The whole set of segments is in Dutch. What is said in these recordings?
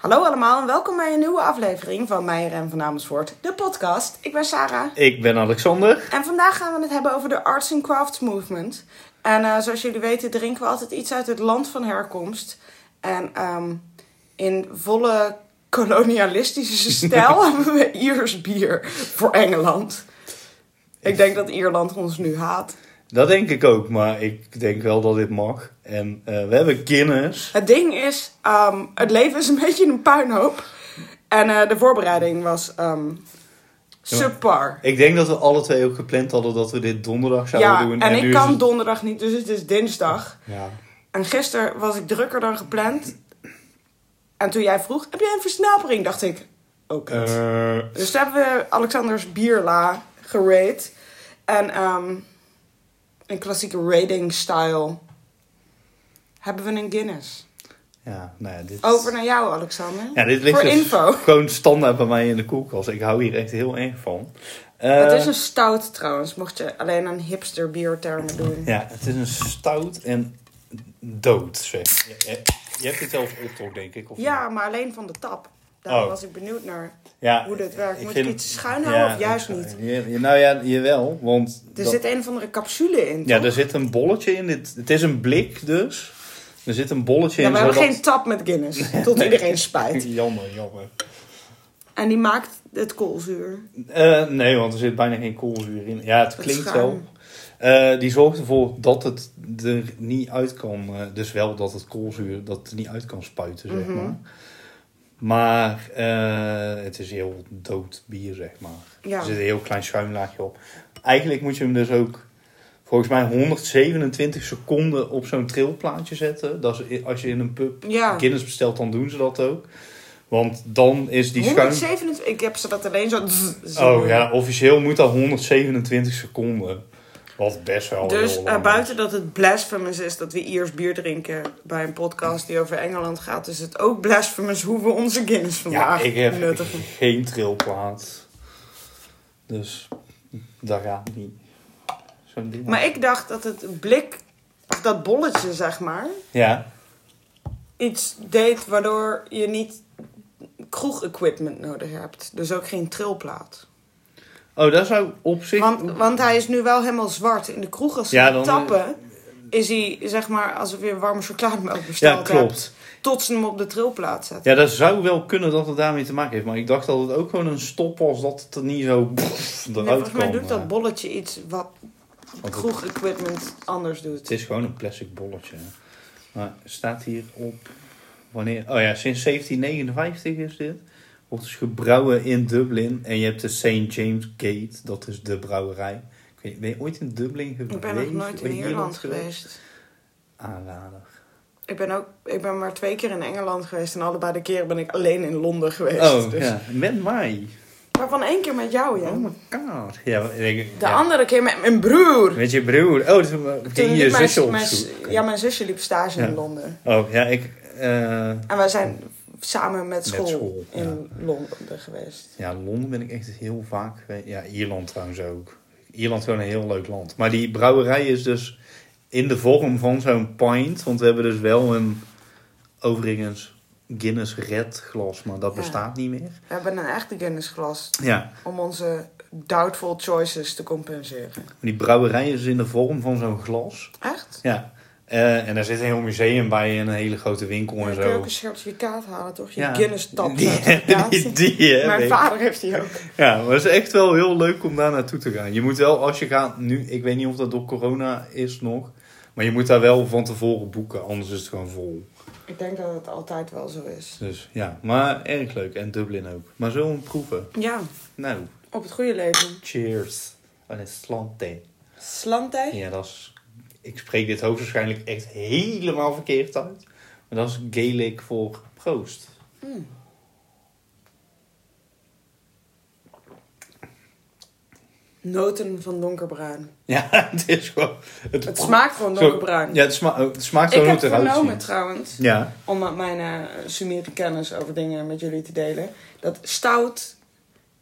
Hallo allemaal en welkom bij een nieuwe aflevering van Meijer en van Amersfoort, de podcast. Ik ben Sarah Ik ben Alexander. en vandaag gaan we het hebben over de Arts and Crafts Movement. En eh, zoals jullie weten drinken we altijd iets uit het land van herkomst. En ehm, in volle kolonialistische stijl hebben we Iers bier voor Engeland. Ik denk dat Ierland ons nu haat. Dat denk ik ook, maar ik denk wel dat dit mag. En eh, we hebben Guinness. Het ding is, ehm, het leven is een beetje een puinhoop. En eh, de voorbereiding was ehm subpar. Ik denk dat we alle twee ook gepland hadden dat we dit donderdag zouden Ja, doen. en nu ik kan het- donderdag niet, dus het is dinsdag. Ja. En gisteren was ik drukker dan gepland. En toen jij vroeg, heb jij een versnapering? Dacht ik, oké. Eh, Dus toen hebben we Alexanders bierla gerate. En ehm in klassieke rating-style hebben we een Guinness. ja, nou ja, dit, Over naar jou, Alexander. ja, dit ligt Voor dus info. gewoon standaard bij mij in de koelkast. Ik hou hier echt heel erg van. Eh, het is een stout trouwens, mocht je alleen aan hipster biertermen doen. Ja, het is een stout en dood, zeg. Je, je- je hebt het zelfs op, toch, denk ik? Of Ja, maar alleen van de tap. Daar Oh. was ik benieuwd naar ja, hoe dit werkt. Moet vind- ik iets schuin houden ja, of juist niet? je- nou ja, jawel, want... Er dat- zit een of andere capsule in, Ja, er zit een bolletje in. Dit, het is een blik dus. Er zit een bolletje Ja, in. we hebben geen tap met Guinness. Tot iedereen spijt. Jammer, jammer. En die maakt het koolzuur. Eh, nee, want er zit bijna geen koolzuur in. Ja, het Het klinkt schuim. wel. Eh, die zorgt ervoor dat het er niet uit kan. eh, dus wel dat het koolzuur dat er niet uit kan spuiten, zeg Mhm. maar. Maar eh, het is heel dood bier, zeg maar. Ja. Er zit een heel klein schuimlaagje op. Eigenlijk moet je hem dus ook volgens mij 127 seconden op zo'n trilplaatje zetten. Dat is, als je in een pub Ja. Guinness bestelt, dan doen ze dat ook. Want dan is die schuim... 127, ik heb ze dat alleen zo... Oh ja, officieel moet dat 127 seconden. Wat best wel Dus heel eh, buiten dat het blasphemous is dat we Iers bier drinken bij een podcast die over Engeland gaat, is het ook blasphemous hoe we onze Guinness Ja, vandaag ik heb nuttigen. geen trilplaat. Dus dat gaat niet. Zo'n ding. Maar ik dacht dat het blik, dat bolletje zeg maar, Ja, iets deed waardoor je niet kroeg-equipment nodig hebt. Dus ook geen trilplaat. Oh, dat zou op zich... Want, want hij is nu wel helemaal zwart. In de kroeg als ze Ja, dan- tappen, is hij zeg maar alsof je warme chocolademelk besteld Ja, klopt. hebt. Tot ze hem op de trilplaat zetten. Ja, dat zou wel kunnen dat het daarmee te maken heeft. Maar ik dacht dat het ook gewoon een stop was dat het er niet zo pff, Nee, eruit volgens mij doet dat eh. bolletje iets wat Want het- kroeg-equipment anders doet. Het is gewoon een plastic bolletje. Maar staat hier op wanneer? Oh ja, sinds 1759 is dit. Wordt dus gebrouwen in Dublin. En je hebt de St. James Gate, dat is de brouwerij. Ik weet, ben je ooit in Dublin geweest? Ik ben nog nooit in Ierland geweest. Aanrader. Ik ben, ook, ik ben maar twee keer in Engeland geweest. En allebei de keren ben ik alleen in Londen geweest. Oh dus. ja, met mij. Waarvan één keer met jou, ja. Oh my god. Ja, ik De ja. andere keer met mijn broer. Met je broer. Oh, is- Toen je mijn, zusje mijn- ja, mijn zusje liep stage Ja. in Londen. Oh ja, ik... eh, En wij zijn samen met school, school, in Londen geweest. Ja, Londen ben ik echt heel vaak geweest. Ja, Ierland trouwens ook. Ierland is gewoon een heel leuk land. Maar die brouwerij is dus in de vorm van zo'n pint. Want we hebben dus wel een, overigens, Guinness Red glas. Maar dat Ja. bestaat niet meer. We hebben een echte Guinness-glas Ja, om onze doubtful choices te compenseren. die brouwerij is in de vorm van zo'n glas. Echt? Ja. Eh, en daar zit een heel museum bij en een hele grote winkel en kun je zo. ook een certificaat halen, toch? Je Ja. Die, certificaat. die, die, hè, Mijn vader heeft die ook. Ja, maar het is echt wel heel leuk om daar naartoe te gaan. Je moet wel, als je gaat nu, ik weet niet of dat door corona is nog, maar je moet daar wel van tevoren boeken, anders is het gewoon vol. Ik denk dat het altijd wel zo is. Dus ja, maar erg leuk. En Dublin ook. Maar zullen we hem proeven? Ja, Nou, op het goede leven. cheers. En het slante. Slante? Ja, dat is, ik spreek dit hoogstwaarschijnlijk echt helemaal verkeerd uit. Maar dat is Gaelic voor proost. Mm. Noten van donkerbruin. Ja, het is gewoon... Het smaakt gewoon Zo- donkerbruin. Ja, het, sma het smaakt zo ik heb vernomen trouwens, Ja, om mijn uh, kennis over dingen met jullie te delen, dat stout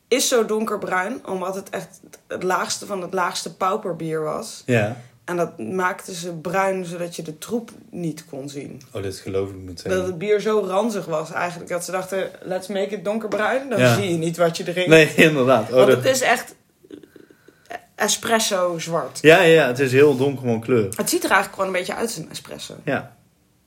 is zo donkerbruin, omdat het echt het laagste van het laagste pauperbier was. ja. En dat maakten ze bruin zodat je de troep niet kon zien. Oh, dit geloof ik meteen. Dat het bier zo ranzig was eigenlijk. Dat ze dachten, let's make it donkerbruin. Dan Ja. zie je niet wat je drinkt. Nee, inderdaad. Oh, Want dat- het is echt espresso zwart. Ja, ja, het is heel donker van kleur. Het ziet er eigenlijk gewoon een beetje uit als een espresso. Ja,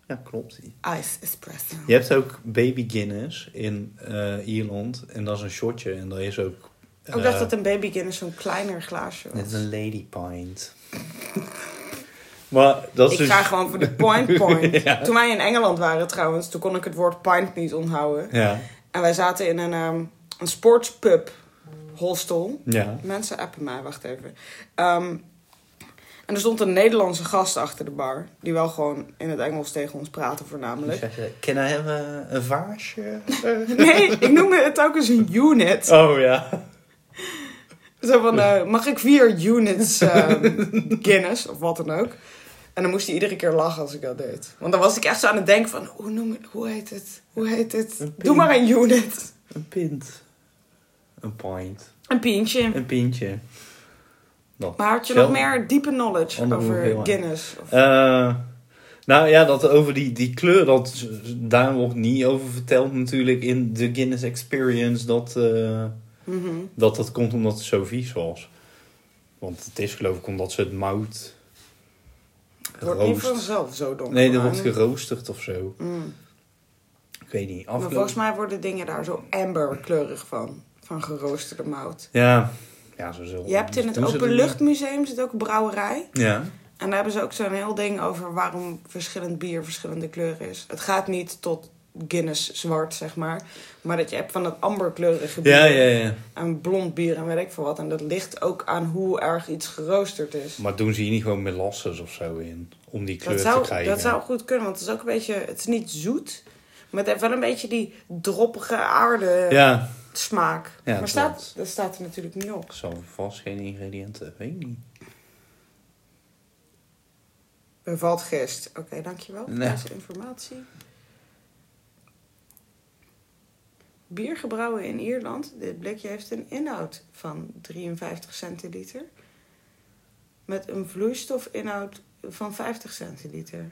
ja klopt. Ice espresso. Je hebt ook Baby Guinness in eh, Ierland. En dat is een shotje. En dat is ook... Ik dacht eh, dat een baby Guinness zo'n kleiner glaasje was. Het is een lady pint. maar dat is Ik dus... ga gewoon voor de point point. Ja. Toen wij in Engeland waren trouwens, toen kon ik het woord pint niet onthouden. Ja, En wij zaten in een, ehm een sportspub hostel. ja. Mensen appen mij, wacht even. Ehm, en er stond een Nederlandse gast achter de bar. Die wel gewoon in het Engels tegen ons praatte voornamelijk. Zeg je, Can I have a, een vaasje? Nee, ik noemde het ook eens een unit. oh ja. Zo van, eh, mag ik vier units ehm, Guinness of wat dan ook? En dan moest hij iedere keer lachen als ik dat deed. Want dan was ik echt zo aan het denken van, hoe, noem, hoe heet het? Hoe heet het? Doe maar een unit. Een pint. Een pint. Een pintje. Een pintje. Dat. Maar had je nog meer diepe knowledge Andere over. Guinness? Of- Eh, nou ja, dat over die, die kleur, dat, daar wordt niet over verteld natuurlijk in de Guinness Experience. Dat, Mhm. dat dat komt omdat het zo vies was. Want het is geloof ik omdat ze het mout Het wordt niet vanzelf zo donker. Nee, dat wordt geroosterd of zo. Mm. Ik weet niet. Maar volgens mij worden dingen daar zo amberkleurig van. Van geroosterde mout. Ja. ja, zo zullen Je hebt in het Openluchtmuseum zit ook een brouwerij. Ja. En daar hebben ze ook zo'n heel ding over waarom verschillend bier verschillende kleuren is. Het gaat niet tot Guinness zwart, zeg maar. Maar dat je hebt van dat amberkleurige bier. Ja, ja, ja. En blond bier en weet ik veel wat. En dat ligt ook aan hoe erg iets geroosterd is. Maar doen ze hier niet gewoon molasses of zo in? Om die kleur te krijgen? dat zou goed kunnen, want het is ook een beetje... Het is niet zoet, maar het heeft wel een beetje die droppige aarde Ja. smaak. Ja, maar staat, dat staat er natuurlijk niet op. Zal vast geen ingrediënten, weet ik niet. Bevalt gist. Oké, dankjewel voor Nee. deze informatie. Bier gebrouwen in Ierland. Dit blikje heeft een inhoud van 53 centiliter. Met een vloeistofinhoud van 50 centiliter.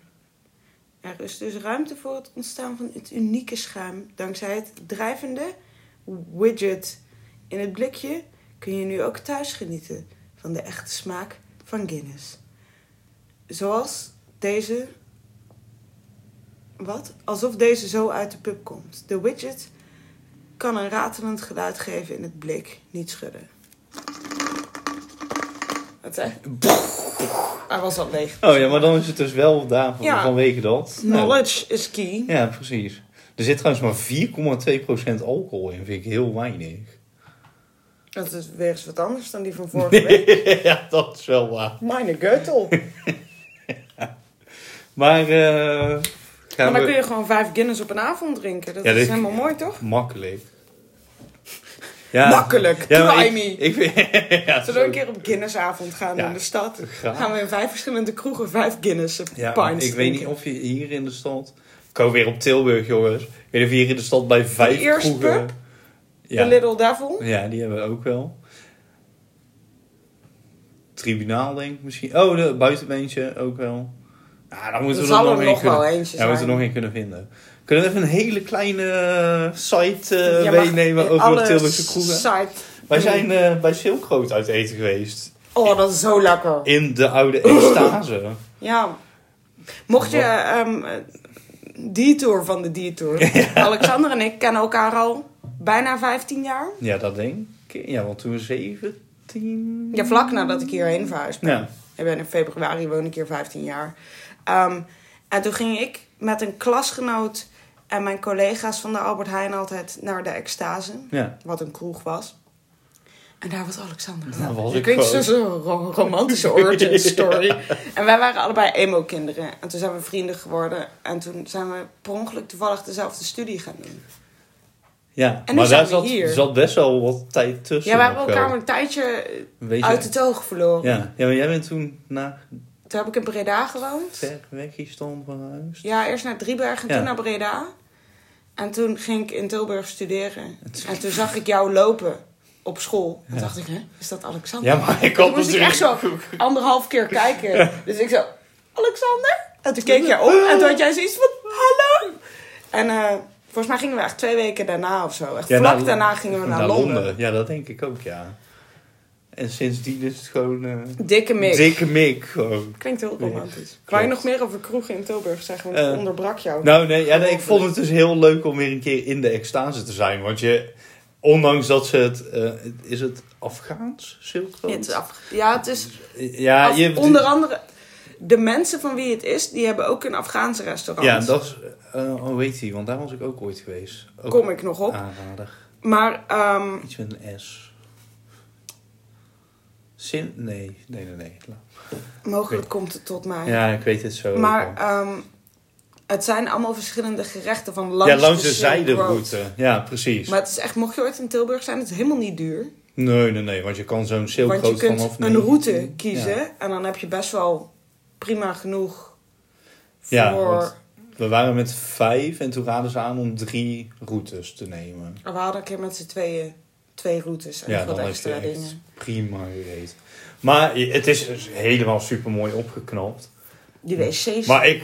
Er is dus ruimte voor het ontstaan van het unieke schuim. Dankzij het drijvende widget in het blikje kun je nu ook thuis genieten van de echte smaak van Guinness. Zoals deze. Wat? Alsof deze zo uit de pub komt. De widget kan een ratelend geluid geven in het blik, niet schudden. Wat zei? Hij was al leeg. Oh ja, maar dan is het dus wel daar van- Ja. vanwege dat. Nou, Knowledge is key. ja, precies. Er zit trouwens maar 4,2% alcohol in, vind ik heel weinig. Dat is weer eens wat anders dan die van vorige week. ja, dat is wel waar. Meine Göttel. Maar eh Maar dan kun je gewoon vijf Guinness op een avond drinken. Dat Ja, is helemaal mooi, toch? Makkelijk. Ja. Makkelijk. Ja, Try ik, me. ik, vind- ja, Zullen we een keer op Guinnessavond gaan Ja. in de stad? Graag. Gaan we in vijf verschillende kroegen vijf Guinness Ja, pints ik weet niet of je hier in de stad... Ik kom weer op Tilburg, jongens. Ik weet niet of je hier in de stad bij vijf eerste kroegen... pub? Ja. De Little Devil? ja, die hebben we ook wel. Tribunaal, denk ik misschien. Oh, de buitenbeentje ook wel. Ja, dan moeten we er nog er wel eentje Ja, we moeten er nog één kunnen vinden. Kunnen we even een hele kleine eh, site mag meenemen over de Tilburgse kroegen? site- Wij zijn eh, bij Silkrood uit eten geweest. Oh, dat is zo lekker. In de oude extase. Ja. Mocht je ehm detour van de detour. Alexander en ik kennen elkaar al bijna 15 jaar. Ja, dat denk ik. Ja, want toen we 17... Ja, vlak nadat ik hierheen verhuisd ben. Ja. Ik ben in februari, woon ik hier 15 jaar. Ehm, en toen ging ik met een klasgenoot en mijn collega's van de Albert Heijn altijd naar de Extase. Ja. Wat een kroeg was. En daar was Alexander. Daar was ik zo'n ro- romantische origin story. En wij waren allebei emo-kinderen. En toen zijn we vrienden geworden. En toen zijn we per ongeluk toevallig dezelfde studie gaan doen. Ja, En nu maar zijn daar we zat, hier. zat best wel wat tijd tussen. Ja, we hebben elkaar wel. een tijdje uit het oog verloren. Ja. ja, maar jij bent toen naar Toen heb ik in Breda gewoond. ver weg stand verhuisd. Ja, eerst naar Driebergen en Ja. toen naar Breda. En toen ging ik in Tilburg studeren. En toen zag ik jou lopen op school. En Ja. dacht ik, hè, is dat Alexander? Ja, maar ik had moest ik echt zo anderhalf keer kijken. Dus ik zo, Alexander? En toen keek jij op en toen had jij zoiets van, hallo? En eh, volgens mij gingen we echt twee weken daarna of zo. Echt Ja, vlak daarna gingen we naar, Londen. Ja, dat denk ik ook, ja. En sindsdien is het gewoon... eh, Dikke mik. Dikke mik, gewoon. Klinkt heel romantisch. Wou je nog meer over kroegen in Tilburg zeggen? Want ik Eh, onderbrak jou. Nou, nee, ja, nee, ik vond het dus heel leuk om weer een keer in de extase te zijn. Want je, ondanks dat ze het... eh, is het Afghaans, Silk Road? Ja, het is, af, ja, het is Ja, af- je... onder andere... De mensen van wie het is, die hebben ook een Afghaanse restaurant. Ja, dat is... oh, weet je, want daar was ik ook ooit geweest. Ook Kom ik nog op. Aanrader. Maar ehm, Iets met een S. Nee, nee, nee, nee. mogelijk Weet- komt het tot mij. Ja, ik weet het zo. maar ehm, het zijn allemaal verschillende gerechten van langs, ja, langs de Road. zijderoute. Ja, precies. Maar het is echt, mocht je ooit in Tilburg zijn, het is helemaal niet duur. Nee, nee, nee, want je kan zo'n Silk Want je kunt vanaf... een route kiezen Ja. en dan heb je best wel prima genoeg voor... Ja, we waren met vijf en toen raden ze aan om drie routes te nemen. We hadden een keer met z'n tweeën twee routes en Ja, wat extra dingen. prima gereden. Maar het is dus helemaal super mooi opgeknapt. Die wc's. Maar ik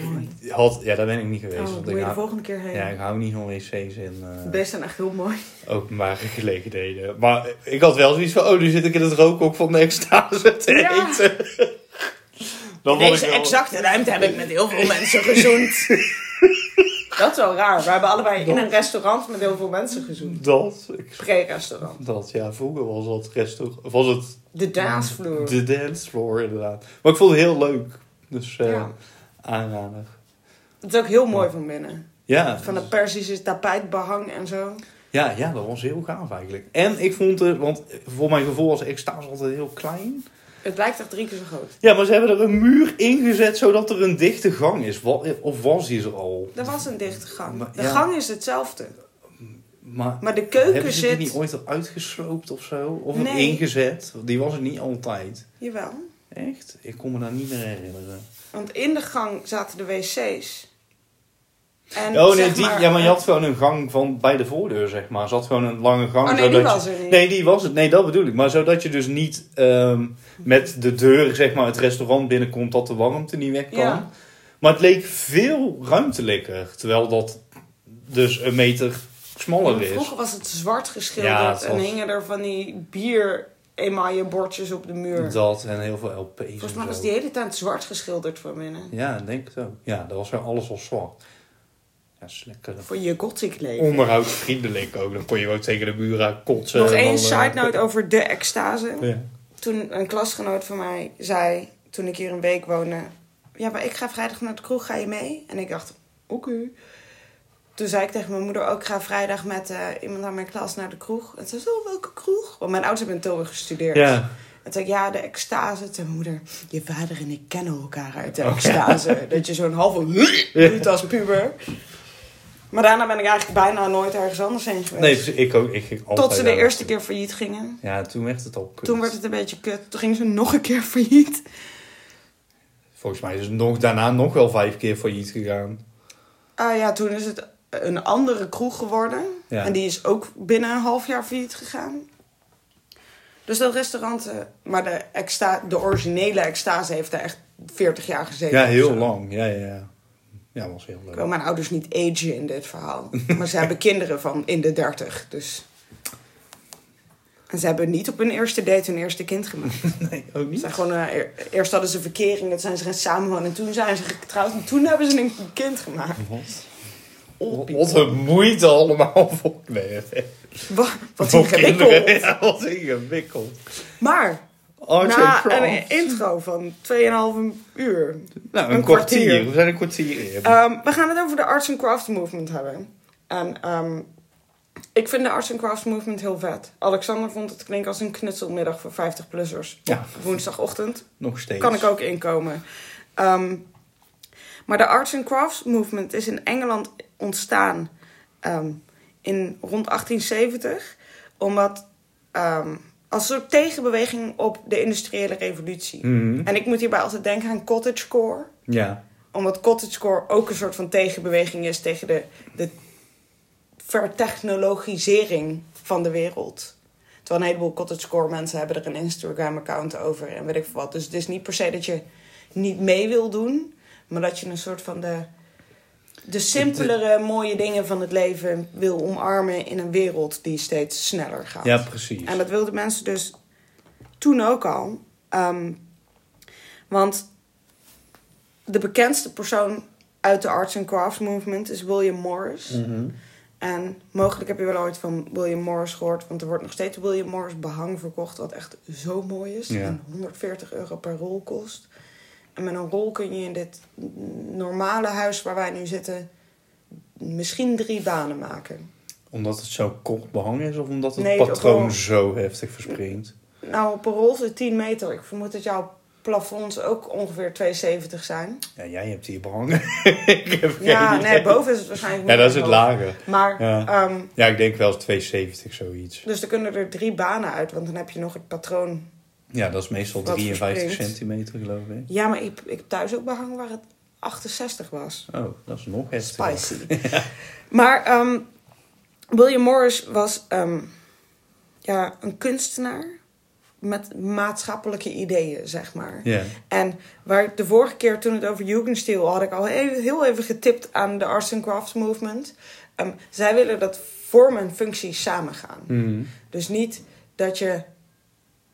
had... Ja, daar ben ik niet geweest. Oh, want moet ik je de hou, volgende keer heen. ja, ik hou niet van wc's in eh, beesten zijn echt heel mooi. openbare gelegenheden. Maar ik had wel zoiets van... Oh, nu zit ik in het rookhok van de extase te Ja. eten. Dan In deze wel- exacte ruimte heb ik met heel veel mensen gezoend. Dat is wel raar. We hebben allebei in een restaurant met heel veel mensen gezoend. Dat, Pre-restaurant. dat, ja, vroeger was dat restaurant, was het De dansvloer. de dancefloor inderdaad. Maar ik vond het heel leuk, dus eh Ja. aanrader. Het is ook heel mooi van binnen. Ja, Van het Persische tapijtbehang en zo. ja, ja, dat was heel gaaf eigenlijk. En ik vond het, want voor mijn gevoel was extase altijd heel klein. Het lijkt echt drie keer zo groot. Ja, maar ze hebben er een muur ingezet zodat er een dichte gang is. Of was die er al? Er was een dichte gang. Maar- De ja. gang is hetzelfde. Maar Maar de keuken hebben ze die zit... niet ooit eruit gesloopt of zo? Of Nee. ingezet? Die was er niet altijd. Jawel. Echt? Ik kon me daar niet meer herinneren. Want in de gang zaten de wc's. En Oh nee, die, ja, maar je had gewoon een gang van bij de voordeur, zeg maar. Ze had gewoon een lange gang. Oh nee, die was er niet. Nee, die was het. Nee, dat bedoel ik. Maar zodat je dus niet ehm, met de deur, zeg maar, het restaurant binnenkomt dat de warmte niet weg kan. Ja. Maar het leek veel ruimtelijker. Terwijl dat dus een meter smaller is. Vroeger was het zwart geschilderd Ja, het en hingen er van die bier emaille bordjes op de muur. Dat en heel veel LP's. Volgens en mij was die hele tijd zwart geschilderd voor binnen. Ja, ik denk het ook. Ja, dat was wel alles al zwart. Ja, is lekker. Voor je gothic leven. Onderhoudsvriendelijk ook. Dan kon je ook tegen de buren kotsen. Nog één dan, side eh, note over de extase. Ja. Toen een klasgenoot van mij zei, toen ik hier een week woonde... Ja, maar ik ga vrijdag naar de kroeg, ga je mee? En ik dacht, oké. Toen zei ik tegen mijn moeder ook, ik ga vrijdag met eh, iemand uit mijn klas naar de kroeg. En ze zei, oh, welke kroeg? Want mijn ouders hebben in Tilburg gestudeerd. Ja. En toen zei ik, ja, de extase. Toen moeder, je vader en ik kennen elkaar uit de extase. Dat je zo'n halve doet als puber. Maar daarna ben ik eigenlijk bijna nooit ergens anders heen geweest. Nee, dus ik ook. Ik ging altijd Tot ze de daar eerste keer failliet gingen. Ja, toen werd het al kut. Toen werd het een beetje kut. Toen gingen ze nog een keer failliet. Volgens mij is het nog, daarna nog wel vijf keer failliet gegaan. Ah ja, toen is het een andere kroeg geworden. Ja. En die is ook binnen een half jaar failliet gegaan. Dus dat restaurant, eh, maar de, exta de originele extase heeft er echt 40 jaar gezeten. Ja, heel lang. Ja, ja, ja. Ja, was heel Ik leuk. wil mijn ouders niet agen in dit verhaal. Maar ze hebben kinderen van in de 30, dus... En ze hebben niet op hun eerste date hun eerste kind gemaakt. Nee, ook Ze niet. zijn gewoon, eh, eer- eerst hadden ze verkering, toen zijn ze gaan samenwonen. En toen zijn ze getrouwd en toen hebben ze een kind gemaakt. Wat? Oh, Wat een moeite allemaal voor. Nee, Wa- Wat voor ingewikkeld. Ja, wat ingewikkeld. Maar Arts na and een intro van 2,5 uur. Nou, een, een kwartier. kwartier. We zijn een kwartier in. Ehm, we gaan het over de Arts and Crafts Movement hebben. En ehm, ik vind de Arts and Crafts Movement heel vet. Alexander vond het klinken als een knutselmiddag voor 50-plussers. Ja. Woensdagochtend. Nog steeds. Kan ik ook inkomen. Ehm, maar de Arts and Crafts Movement is in Engeland ontstaan in rond 1870. Omdat als een soort tegenbeweging op de industriële revolutie. Mhm. En ik moet hierbij altijd denken aan cottagecore. Ja. Omdat cottagecore ook een soort van tegenbeweging is tegen de, de vertechnologisering van de wereld. Terwijl een heleboel cottagecore mensen hebben er een Instagram-account over en weet ik veel wat. Dus het is niet per se dat je niet mee wil doen, maar dat je een soort van de, de simpelere, mooie dingen van het leven wil omarmen in een wereld die steeds sneller gaat. Ja, precies. En dat wilden mensen dus toen ook al. Ehm, want de bekendste persoon uit de arts and crafts movement is William Morris. Mhm. En mogelijk heb je wel ooit van William Morris gehoord. Want er wordt nog steeds William Morris behang verkocht. Wat echt zo mooi is. Ja. En 140 euro per rol kost. En met een rol kun je in dit normale huis waar wij nu zitten... misschien drie banen maken. Omdat het zo kort behang is of omdat het Nee, patroon zo heftig verspringt? Nou, op een rol zit 10 meter. Ik vermoed dat jouw plafonds ook ongeveer 2,70 zijn. Ja, jij hebt hier behangen. ik heb Ja, nee, boven is het waarschijnlijk Ja, dat is het lager. Maar, Ja. ehm, Ja, ik denk wel eens 270 zoiets. dus er kunnen er drie banen uit. Want dan heb je nog het patroon. Ja, dat is meestal Wat 53 verspringt. centimeter, geloof ik. Ja, maar ik, ik heb thuis ook behang waar het 68 was. Oh, dat is nog heftiger. Spicy. Maar ehm, William Morris was ehm, ja, een kunstenaar met maatschappelijke ideeën, zeg maar. Ja. En waar de vorige keer toen het over Jugendstil had ik al heel, heel even getipt aan de Arts and Crafts Movement. Ehm, zij willen dat vorm en functie samengaan. Mhm. Dus niet dat je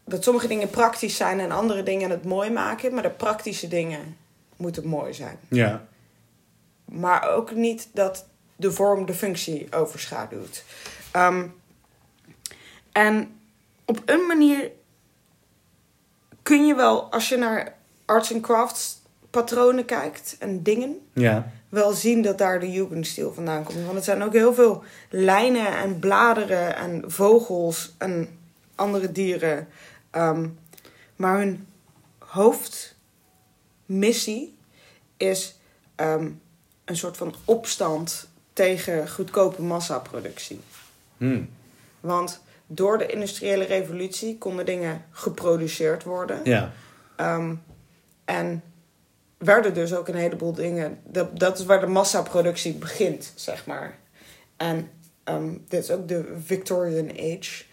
dat sommige dingen praktisch zijn en andere dingen het mooi maken, maar de praktische dingen moeten mooi zijn. Ja. Maar ook niet dat de vorm de functie overschaduwt. Ehm, en op een manier kun je wel, als je naar arts and crafts patronen kijkt en dingen, Ja. wel zien dat daar de Jugendstil vandaan komt. Want het zijn ook heel veel lijnen en bladeren en vogels en andere dieren. Ehm, maar hun hoofdmissie is ehm, een soort van opstand tegen goedkope massaproductie. Hm. Want door de industriële revolutie konden dingen geproduceerd worden. Ja. Ehm, en werden dus ook een heleboel dingen. Dat, dat is waar de massaproductie begint, zeg maar. En ehm, dit is ook de Victorian Age.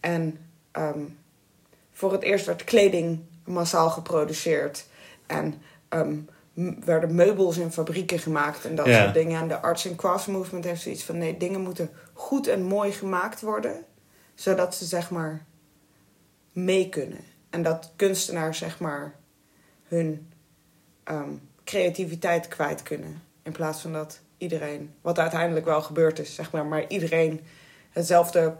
En voor het eerst werd kleding massaal geproduceerd. En ehm, werden meubels in fabrieken gemaakt en dat soort dingen. En de Arts and Crafts Movement heeft zoiets van: nee, dingen moeten goed en mooi gemaakt worden, zodat ze zeg maar mee kunnen. En dat kunstenaars zeg maar hun ehm, creativiteit kwijt kunnen. In plaats van dat iedereen, wat uiteindelijk wel gebeurd is, zeg maar, maar iedereen hetzelfde,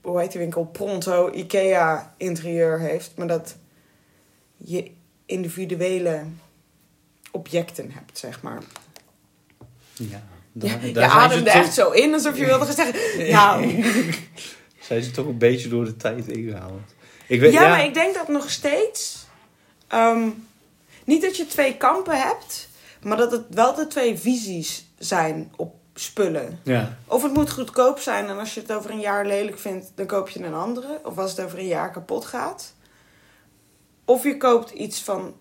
hoe heet die winkel, Pronto, Ikea interieur heeft, maar dat je individuele objecten hebt, zeg maar. Ja. Ja, Daar, je ademde echt zo in alsof je wilde gaan zeggen. Nou, Zijn ze toch een beetje door de tijd ingehaald. Ik weet, ja, ja, maar ik denk dat nog steeds. ehm, niet dat je twee kampen hebt, maar dat het wel de twee visies zijn op spullen. Ja. Of het moet goedkoop zijn en als je het over een jaar lelijk vindt, dan koop je een andere. Of als het over een jaar kapot gaat. Of je koopt iets van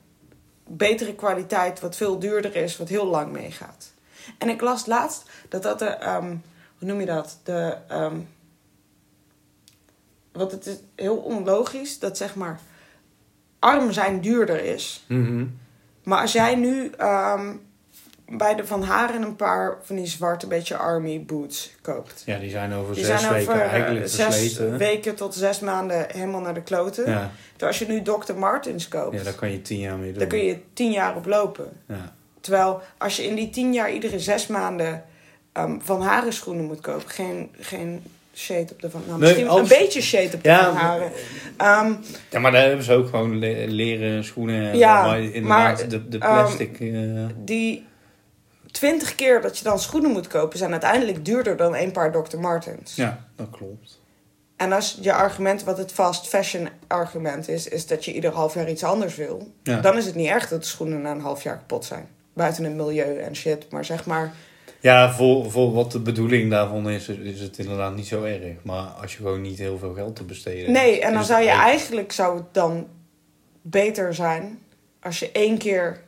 betere kwaliteit, wat veel duurder is, wat heel lang meegaat. En ik las laatst dat dat de, ehm, hoe noem je dat? De, ehm, want het is heel onlogisch dat zeg maar arm zijn duurder is. Mhm. Maar als jij nu ehm, bij de Van Haren een paar van die zwarte beetje army boots koopt. ja, die zijn over Die zes zijn weken over eh, eigenlijk zes versleten. weken tot zes maanden helemaal naar de kloten. Ja. Terwijl als je nu Dr. Martens koopt, ja, daar kan je tien jaar mee doen. dan kun je tien jaar op lopen. Ja. Terwijl als je in die tien jaar iedere zes maanden ehm, Van Haren schoenen moet kopen. Geen, geen shade op de Van nou, Nee, Misschien als- een beetje shade op de Ja, Van Haren. Ehm, ja, maar daar hebben ze ook gewoon le- leren schoenen. Ja, maar, de, de ehm, plastic... eh, die twintig keer dat je dan schoenen moet kopen... zijn uiteindelijk duurder dan een paar Dr. Martens. ja, dat klopt. En als je argument, wat het fast fashion argument is... is dat je ieder half jaar iets anders wil... Ja. dan is het niet erg dat de schoenen na een half jaar kapot zijn. Buiten het milieu en shit. Maar zeg maar... Ja, voor, voor wat de bedoeling daarvan is, is het inderdaad niet zo erg. Maar als je gewoon niet heel veel geld te besteden Nee, en dan zou je eigenlijk zou het dan beter zijn... als je één keer...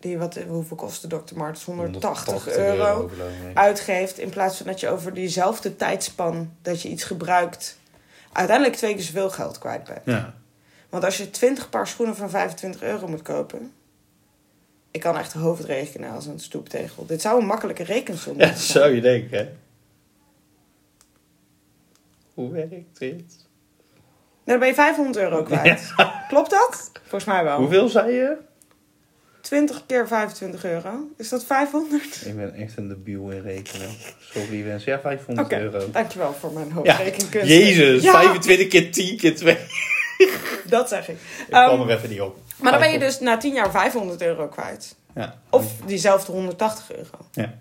Die, wat, hoeveel kost de Dr. Martens? 180 euro geloof ik. uitgeeft. In plaats van dat je over diezelfde tijdspan dat je iets gebruikt. uiteindelijk twee keer zoveel geld kwijt bent. Ja. Want als je 20 paar schoenen van 25 euro moet kopen. Ik kan echt hoofdrekenen als een stoeptegel. Dit zou een makkelijke rekensom ja, zijn. zou je denken, hè? Hoe werkt dit? Nou, dan ben je 500 euro kwijt. Klopt dat? Volgens mij wel. Hoeveel zei je? 20 keer 25 euro. Is dat 500? Ik ben echt een debiel in rekenen. Sorry, wens. Ja, 500 Oké, euro. dankjewel voor mijn Ja, hoofdrekenkunst. Jezus, Ja, 25 keer 10 keer 2. dat zeg ik. Ik kwam Ehm, er even niet op. maar dan ben je dus na 10 jaar 500 euro kwijt. Ja. Of diezelfde 180 euro. Ja.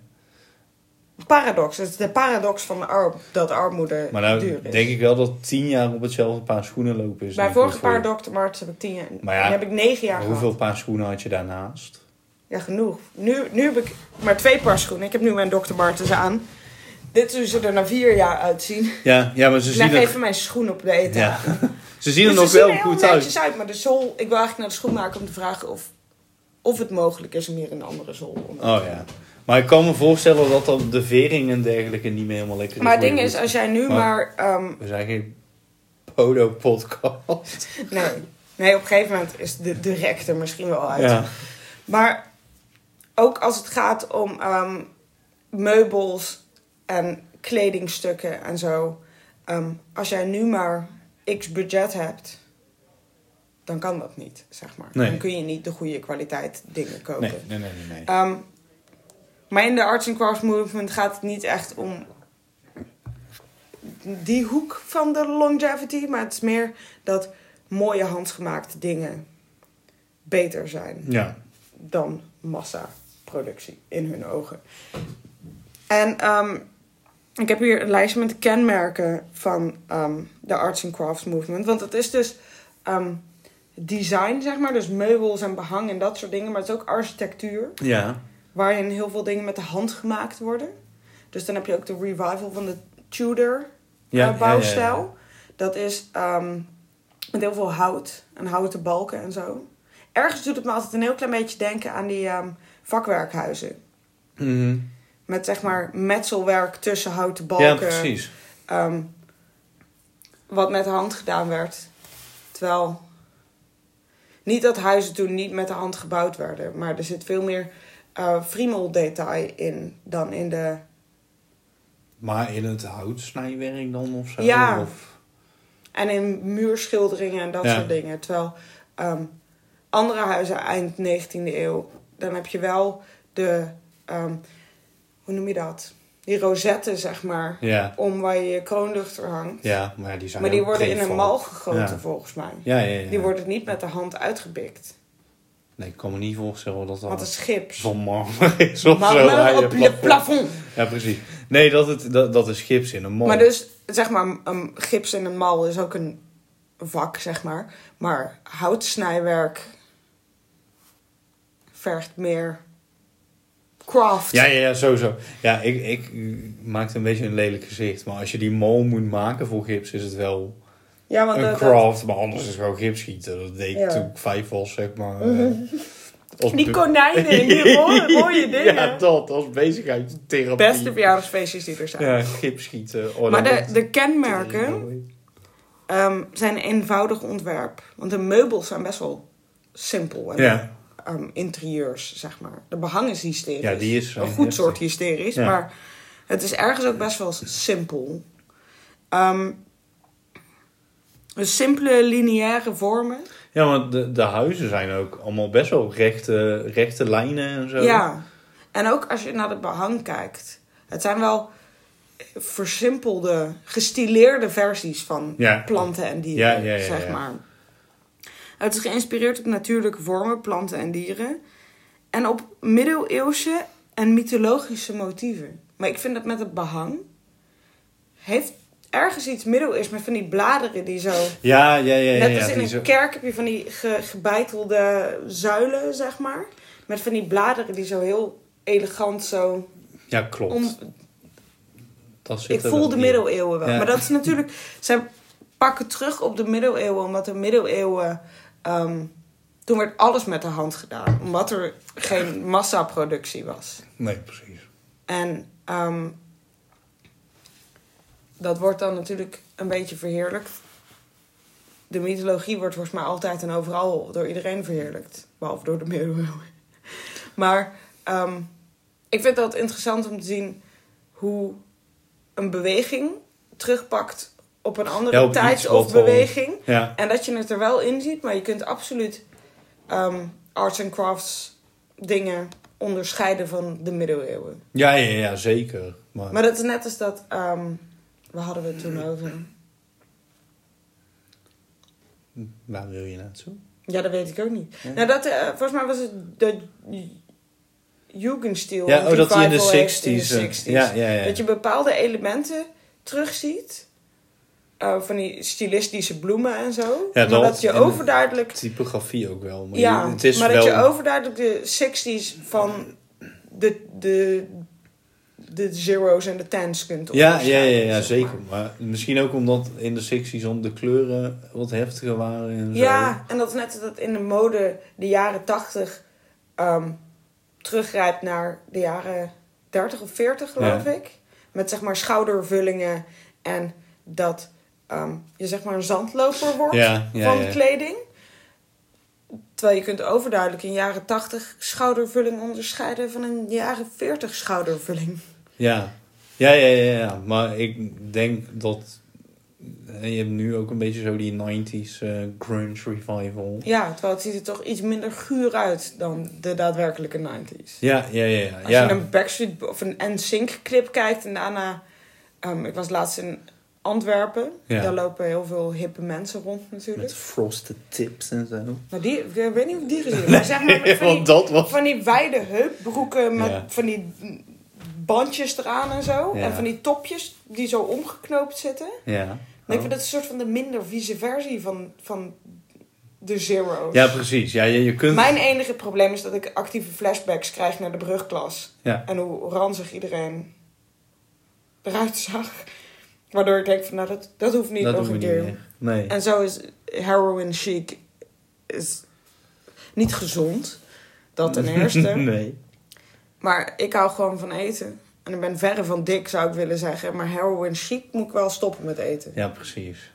Paradox. Het is de paradox van de ar dat armoede Maar nou duur is. denk ik wel dat 10 jaar op hetzelfde paar schoenen lopen is. Bij vorige voor paar Dr. Martens heb ik 10 jaar. Maar ja, en heb ik 9 jaar Hoeveel gehad. paar schoenen had je daarnaast? Ja, genoeg. Nu, nu heb ik maar twee paar schoenen. Ik heb nu mijn Dr. Martens aan. Dit is hoe ze er na vier jaar uitzien. Ja, ja maar ze Ik zien leg er, even mijn schoen op de ja. ze zien er Dus nog ze wel goed uit. netjes uit. Maar de zool... Ik wil eigenlijk naar de schoenmaker om te vragen of, of het mogelijk is om hier een andere zool te Oh ja. Maar ik kan me voorstellen dat dan de vering en dergelijke niet meer helemaal lekker is. Maar het ding is, als jij nu Maar- ehm, We zijn geen polo-podcast. nee. nee, op een gegeven moment is de, de rek er misschien wel uit. Ja. Maar ook als het gaat om ehm, meubels en kledingstukken en zo. ehm, als jij nu maar x budget hebt, dan kan dat niet, zeg maar. Nee. Dan kun je niet de goede kwaliteit dingen kopen. Nee, nee, nee, nee. nee. Ehm, maar in de arts and crafts movement gaat het niet echt om die hoek van de longevity. Maar het is meer dat mooie handgemaakte dingen beter zijn Ja. dan massaproductie in hun ogen. En ehm, ik heb hier een lijstje met de kenmerken van ehm, de arts and crafts movement. Want het is dus ehm, design, zeg maar. Dus meubels en behang en dat soort dingen. Maar het is ook architectuur. Ja. Waarin heel veel dingen met de hand gemaakt worden. Dus dan heb je ook de revival van de Tudor Ja, eh, bouwstijl. Dat is ehm, met heel veel hout en houten balken en zo. Ergens doet het me altijd een heel klein beetje denken aan die ehm, vakwerkhuizen. Mhm. Met zeg maar metselwerk tussen houten Ja, balken. precies. ehm, wat met de hand gedaan werd. Terwijl niet dat huizen toen niet met de hand gebouwd werden. Maar er zit veel meer eh friemeldetail in dan in de... Maar in het houtsnijwerk dan of zo? Ja. Of... En in muurschilderingen en dat Ja. soort dingen. Terwijl ehm, andere huizen eind 19e eeuw... Dan heb je wel de... ehm, hoe noem je dat? Die rozetten, zeg maar. Ja. Om waar je je kroonluchter hangt. Ja, maar die zijn maar die worden in een mal gegoten, Ja. volgens mij. Ja, ja, ja. Die worden niet met de hand uitgebikt. Nee, ik kan me niet voorstellen dat dat het is gips. van marmer is of zo. Ja, op je het plafond. Ja, precies. Nee, dat, het, dat, dat is gips in een mol. Maar dus, zeg maar, een gips in een mal is ook een vak, zeg maar. Maar houtsnijwerk vergt meer craft. Ja, ja, ja, sowieso. Ja, ik, ik maakte een beetje een lelijk gezicht. Maar als je die mol moet maken voor gips, is het wel Ja, want een dat- craft. Maar anders is gewoon gips schieten. Dat deed ik toen ik vijf was, zeg maar. eh, als Die be- konijnen en die rode, rode dingen. Ja, dat. Als bezigheidstherapie. Beste verjaardagsfeestjes die er zijn. Ja, gips schieten. Oh, maar de, de kenmerken ehm, zijn een eenvoudig ontwerp. Want de meubels zijn best wel simpel. En Ja. ehm, interieurs, zeg maar. De behang is hysterisch. Ja, die is, Een eh, goed soort hysterisch. Ja. Maar het is ergens ook best wel simpel. Ehm, simpele lineaire vormen. Ja, want de, de huizen zijn ook allemaal best wel rechte, rechte lijnen en zo. Ja. En ook als je naar het behang kijkt. Het zijn wel versimpelde, gestileerde versies van Ja. planten en dieren, Ja, ja, ja, zeg maar. Het is geïnspireerd op natuurlijke vormen, planten en dieren. En op middeleeuwse en mythologische motieven. Maar ik vind dat met het behang... heeft ergens iets middeleeuws met van die bladeren die zo... Ja, ja, ja. ja, Net ja, als in een zo- kerk heb je van die ge- gebeitelde zuilen, zeg maar. Met van die bladeren die zo heel elegant zo... Ja, klopt. Om, dat ik voel de in. middeleeuwen wel. Ja. Maar dat is natuurlijk... Zij pakken terug op de middeleeuwen, omdat de middeleeuwen... ehm, toen werd alles met de hand gedaan. Omdat er geen massaproductie was. Nee, precies. En ehm, dat wordt dan natuurlijk een beetje verheerlijkt. De mythologie wordt volgens mij altijd en overal door iedereen verheerlijkt. Behalve door de middeleeuwen. Maar ehm, ik vind dat interessant om te zien hoe een beweging terugpakt op een andere Ja, tijd of beweging. Ja, En dat je het er wel in ziet, maar je kunt absoluut ehm, arts and crafts dingen onderscheiden van de middeleeuwen. ja, ja, ja zeker. Maar, Maar dat is net als dat. ehm waar hadden we het toen over? waar wil je naartoe? Ja, dat weet ik ook niet. Ja. Nou, dat, eh, volgens mij was het de Jugendstil. Ja, oh, dat hij in de revival heeft 60s. in de eh, 60s. Ja, ja, ja. Dat je bepaalde elementen terugziet. eh, van die stilistische bloemen en zo. Ja, maar dat- dat je overduidelijk. Typografie ook wel. Maar Ja, je- het is maar wel... dat je overduidelijk de 60s van de, de, de zeros en de tens kunt Ja, ja, ja, ja, zeker. maar. Misschien ook omdat in de 60s om de kleuren wat heftiger waren en zo. Ja, en dat is net dat in de mode de jaren 80 ehm teruggrijpt naar de jaren 30 of 40, geloof Ja. ik. Met zeg maar schoudervullingen en dat ehm, je zeg maar een zandloper wordt Ja, ja, van ja. kleding. Terwijl je kunt overduidelijk in jaren 80 schoudervulling onderscheiden van een jaren 40 schoudervulling. Ja. Ja, ja, ja, ja. Maar ik denk dat... eh, Je hebt nu ook een beetje zo die 90s eh, grunge revival. Ja, terwijl het ziet er toch iets minder guur uit dan de daadwerkelijke 90s. Ja, ja, ja. ja. Als ja. je een Backstreet of een NSYNC clip kijkt en daarna... ehm, ik was laatst in Antwerpen. Ja. Daar lopen heel veel hippe mensen rond natuurlijk. Met frosted tips en zo. Maar die, ik weet niet of die gezien zeg maar van die, Want dat was... van die wijde heupbroeken met Ja. van die bandjes eraan en zo. Ja. En van die topjes die zo omgeknoopt zitten. Ja. Ik vind dat een soort van de minder vieze versie van, van de Zero's. Ja, precies. Ja, je, je kunt... Mijn enige probleem is dat ik actieve flashbacks krijg naar de brugklas. Ja. En hoe ranzig iedereen eruit zag. Waardoor ik denk van, nou, dat, dat hoeft niet dat nog een keer. Nee. En zo is heroin chic is niet gezond. Dat ten eerste. nee. Maar ik hou gewoon van eten. En ik ben verre van dik, zou ik willen zeggen. Maar heroin chic moet ik wel stoppen met eten. Ja, precies.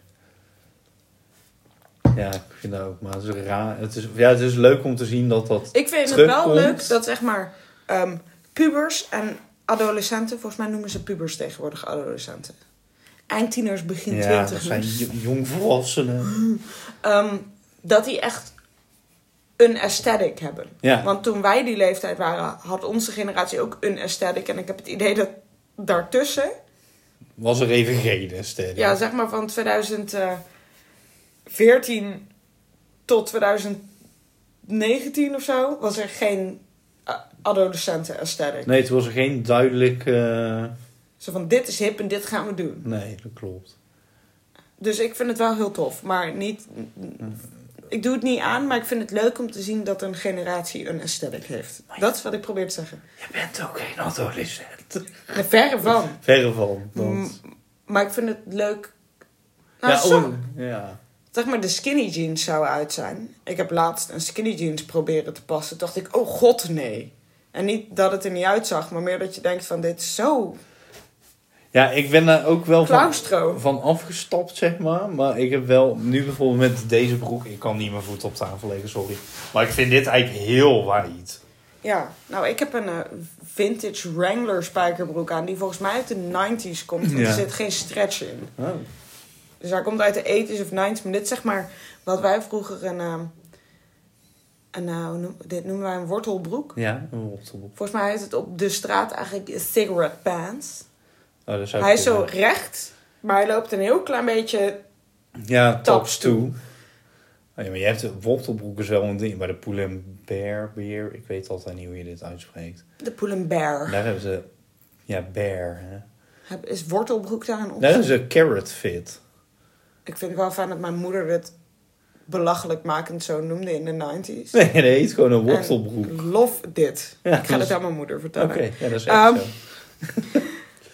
Ja, ik vind dat ook. Maar het is raar. Het is, ja, het is leuk om te zien dat dat... Ik vind het wel leuk dat zeg maar ehm, pubers en adolescenten, volgens mij noemen ze pubers tegenwoordig adolescenten. Eindtieners, begin ja, dat twintigers. zijn jo- jongvolwassenen. Ehm, dat die echt een aesthetic hebben. Ja. Want toen wij die leeftijd waren, had onze generatie ook een aesthetic. En ik heb het idee dat daartussen, Was er even geen sterren. ja, zeg maar van 2014 tot 2019 of zo, was er geen eh, adolescenten aesthetic. Nee, het was er geen duidelijk... eh, Zo van, dit is hip en dit gaan we doen. Nee, dat klopt. Dus ik vind het wel heel tof. Maar niet... Ik doe het niet aan, maar ik vind het leuk om te zien dat een generatie een aesthetic heeft. Dat is wat ik probeer te zeggen. Je bent ook geen adolescent. Verre van. Verre van. Want... Maar ik vind het leuk... Nou, ja, zo- oh, ja. Zeg maar, de skinny jeans zou uit zijn. Ik heb laatst een skinny jeans proberen te passen. Toen dacht ik, oh god, nee. En niet dat het er niet uitzag, maar meer dat je denkt van, dit is zo ja, ik ben daar ook wel van, van afgestapt, zeg maar. Maar ik heb wel, nu bijvoorbeeld met deze broek... Ik kan niet mijn voet op tafel leggen, sorry. Maar ik vind dit eigenlijk heel wijd. Ja, nou, ik heb een eh, vintage Wrangler spijkerbroek aan, die volgens mij uit de 90s komt. Want Ja. er zit geen stretch in. Oh. Dus hij komt uit de 80s of 90s. Maar dit zeg maar wat wij vroeger een... een eh, hoe noem- dit noemen wij een wortelbroek. Ja, een wortelbroek. Volgens mij heet het op de straat eigenlijk cigarette pants. Oh, dat zou Hij is zo recht, maar hij loopt een heel klein beetje... Ja, tops toe. Oh ja, maar je hebt de wortelbroek is wel een ding. Maar de Pull Bear, beer, ik weet altijd niet hoe je dit uitspreekt. De pull and bear. Daar hebben ze, ja, bear. Hè. Is wortelbroek daar een optie? Daar is een carrot fit. Ik vind het wel fijn dat mijn moeder het belachelijkmakend zo noemde in de 90s. Nee, nee, het is gewoon een wortelbroek. En lof dit. Ja, ik ga dus- het aan mijn moeder Oké, vertellen. ja, dat is echt Ehm, zo.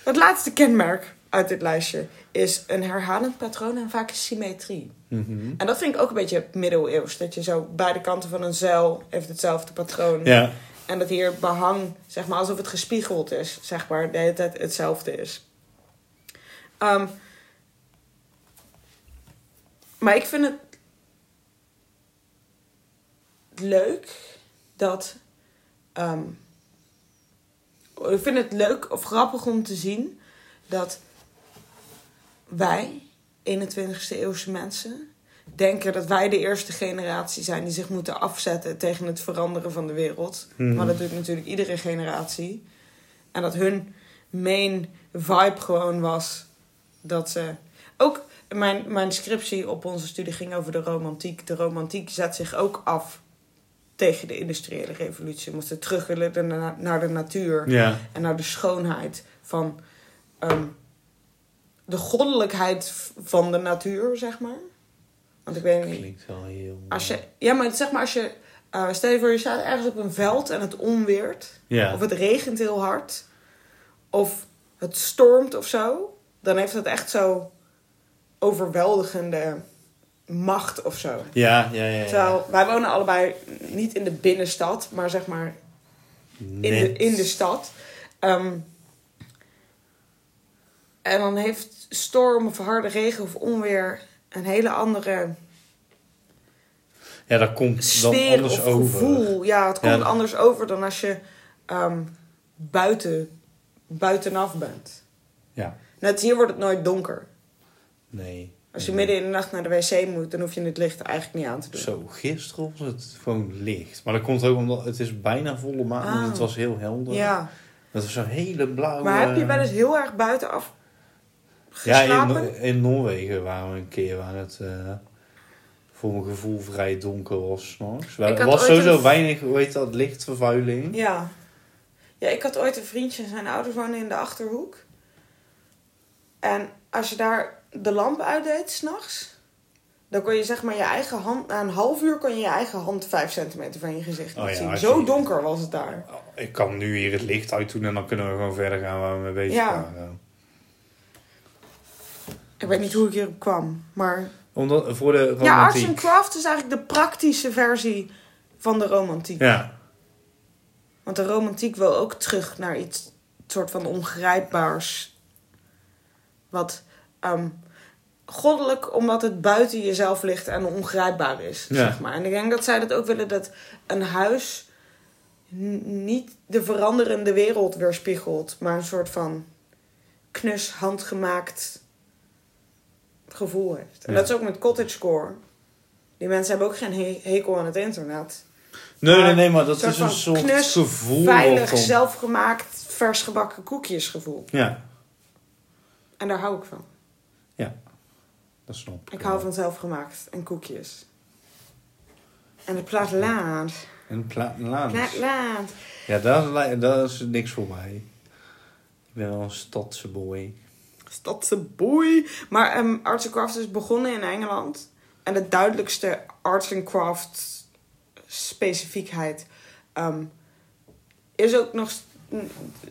Het laatste kenmerk uit dit lijstje is een herhalend patroon en vaak symmetrie. Mhm. En dat vind ik ook een beetje middeleeuws. Dat je zo beide kanten van een zeil heeft hetzelfde patroon. Ja, En dat hier behang, zeg maar, alsof het gespiegeld is, zeg maar, de hele tijd hetzelfde is. Ehm, maar ik vind het leuk dat. ehm, ik vind het leuk of grappig om te zien dat wij, 21ste eeuwse mensen, denken dat wij de eerste generatie zijn die zich moeten afzetten tegen het veranderen van de wereld. Mhm. Maar dat doet natuurlijk iedere generatie. En dat hun main vibe gewoon was dat ze. Ook mijn, mijn scriptie op onze studie ging over de romantiek. De romantiek zet zich ook af tegen de industriële revolutie. We moesten terug willen na- naar de natuur Ja. en naar de schoonheid van ehm, de goddelijkheid van de natuur, zeg maar. Want ik weet niet. Klinkt wel heel... Als je, ja, maar zeg maar als je. eh, stel je voor, je staat ergens op een veld en het onweert. Ja. Of het regent heel hard. Of het stormt of zo. Dan heeft het echt zo overweldigende macht of zo. Ja, ja, ja. ja. Terwijl wij wonen allebei niet in de binnenstad, maar zeg maar in de, in de stad. Ehm, en dan heeft storm of harde regen of onweer een hele andere Ja, dat komt dan anders over. gevoel. Ja, het komt Ja. anders over dan als je ehm, buiten, buitenaf bent. Ja. Net hier wordt het nooit donker. Nee. Als je midden in de nacht naar de wc moet, dan hoef je het licht eigenlijk niet aan te doen. Zo, gisteren was het gewoon licht. Maar dat komt ook omdat het is bijna volle maan. Ah. Dus het was heel helder. Ja, Dat was zo'n hele blauwe... maar heb je wel eens heel erg buitenaf Ja, geslapen? in, in Noorwegen waren we een keer waar het eh, voor mijn gevoel vrij donker was. 's nachts. Er was sowieso een- weinig, hoe heet dat, lichtvervuiling. Ja. Ja, ik had ooit een vriendje en zijn ouders wonen in de Achterhoek. En als je daar de lamp uitdeed s'nachts... dan kon je zeg maar je eigen hand... na een half uur kon je je eigen hand vijf centimeter van je gezicht Oh ja, zien. Zo je- donker was het daar. Ik kan nu hier het licht uit doen en dan kunnen we gewoon verder gaan waar we mee bezig Ja. waren. Ik weet niet hoe ik hierop kwam, maar... Omdat, voor de romantiek. Ja, arts and craft is eigenlijk de praktische versie van de romantiek. Ja, Want de romantiek wil ook terug naar iets soort van ongrijpbaars. Wat ehm, goddelijk, omdat het buiten jezelf ligt en ongrijpbaar is. Ja. Zeg maar. En ik denk dat zij dat ook willen, dat een huis niet de veranderende wereld weerspiegelt, maar een soort van knus, handgemaakt gevoel heeft. En Ja. dat is ook met cottagecore. Die mensen hebben ook geen he- hekel aan het internet. nee, Maar nee, nee, maar dat is een soort knus, gevoel. Veilig, zelfgemaakt, vers gebakken koekjes gevoel. Ja, En daar hou ik van. Dat snap ik. Ik hou van zelfgemaakt en koekjes. En het platteland. En platteland. Platteland. Ja, dat, li- dat is niks voor mij. Ik ben wel een stadse boy. Stadse boei. Maar ehm Arts and Crafts is begonnen in Engeland. En de duidelijkste Arts and Crafts specifiekheid ehm, is ook nog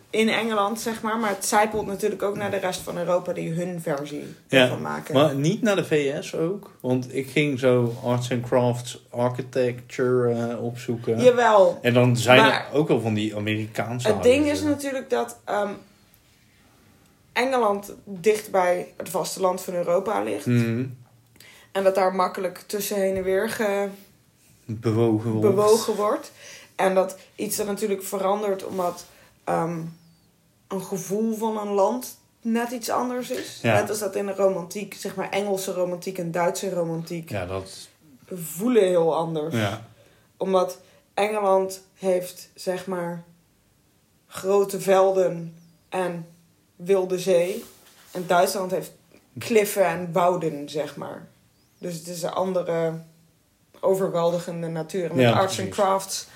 in Engeland, zeg maar. Maar het zijpelt natuurlijk ook naar de rest van Europa die hun versie Ja, ervan maken. Maar niet naar de VS ook. Want ik ging zo arts and crafts architecture eh, opzoeken. Jawel. En dan zijn er ook wel van die Amerikaanse Het ding is natuurlijk dat ehm, Engeland dicht bij het vasteland van Europa ligt. Mhm. En dat daar makkelijk tussen heen en weer ge- bewogen wordt. bewogen wordt. En dat iets er natuurlijk verandert omdat ehm, een gevoel van een land net iets anders is. Ja. Net als dat in de romantiek, zeg maar Engelse romantiek en Duitse romantiek, Ja, dat... voelen heel anders. Ja. Omdat Engeland heeft, zeg maar, grote velden en wilde zee. En Duitsland heeft kliffen en wouden, zeg maar. Dus het is een andere overweldigende natuur. En met Ja, arts precies. crafts,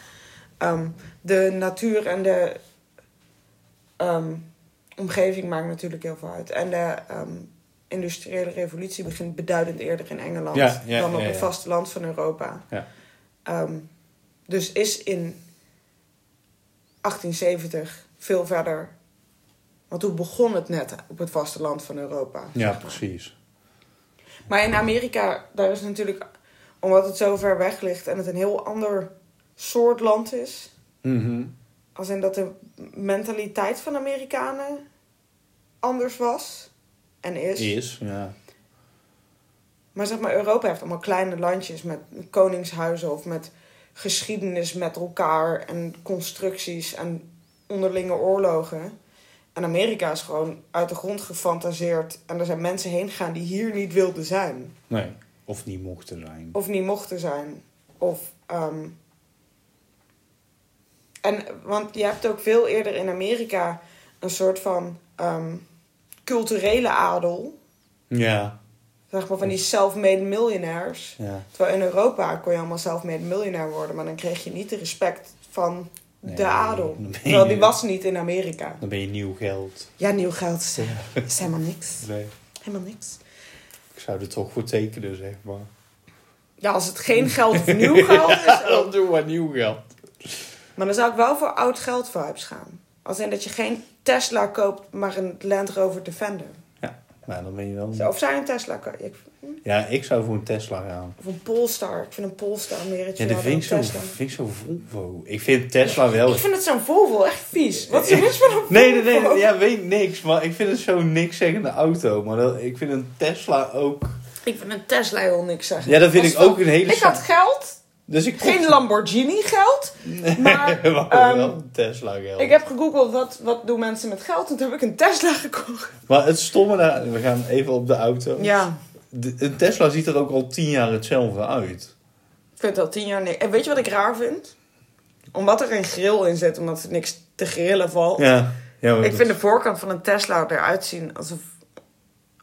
ehm, de natuur en de ehm, omgeving maakt natuurlijk heel veel uit. En de ehm, industriële revolutie begint beduidend eerder in Engeland Ja, ja, dan op ja, het vasteland van Europa. Ja. Ehm, dus is in 1870 veel verder. Want toen begon het net op het vasteland van Europa. ja, zeg maar. precies. Maar in Amerika, daar is natuurlijk, omdat het zo ver weg ligt en het een heel ander soort land is. Mhm. Als in dat de mentaliteit van Amerikanen anders was. en is. Is, ja. Maar zeg maar, Europa heeft allemaal kleine landjes met koningshuizen of met geschiedenis met elkaar en constructies en onderlinge oorlogen. En Amerika is gewoon uit de grond gefantaseerd. En er zijn mensen heen gegaan die hier niet wilden zijn. Nee, of niet mochten zijn. Of niet mochten zijn. Of, ehm, En, want je hebt ook veel eerder in Amerika een soort van ehm, culturele adel. Ja, Zeg maar van die self-made millionaires. ja. Terwijl in Europa kon je allemaal self-made miljonair worden, maar dan kreeg je niet de respect van Nee, de adel. Terwijl die was niet in Amerika. Dan ben je nieuw geld. Ja, nieuw geld is, is helemaal niks. Nee. Helemaal niks. Ik zou er toch voor tekenen, zeg maar. Ja, als het geen geld of nieuw geld is. dan doe maar nieuw geld. Maar dan zou ik wel voor oud geld vibes gaan. Als in dat je geen Tesla koopt, maar een Land Rover Defender. Maar dan ben je wel... Of zou je een Tesla kopen? Ik- Ja, ik zou voor een Tesla gaan. Of een Polestar. Ik vind een Polestar meer het Ja, dat vind ik zo, vind ik zo Volvo. Ik vind Tesla wel... Ik vind het zo'n Volvo echt vies. Wat is er mis met een Volvo? Nee, nee, nee, ja, weet niks. Maar ik vind het zo'n niks zeggende auto. Maar dat, ik vind een Tesla ook... Ik vind een Tesla heel niks zeggen. Ja, dat vind ik ook een hele... Ik had geld, Dus ik geen Lamborghini geld. Maar maar wel een Tesla geld. ik heb gegoogeld wat, wat doen mensen met geld. En toen heb ik een Tesla gekocht. Maar het stomme daar... We gaan even op de auto. Ja, De- een Tesla ziet er ook al tien jaar hetzelfde uit. ik vind het al tien jaar niks. En weet je wat ik raar vind? Omdat er een grill in zit, omdat er niks te grillen valt. Ja. ik dat- vind de voorkant van een Tesla eruit zien alsof,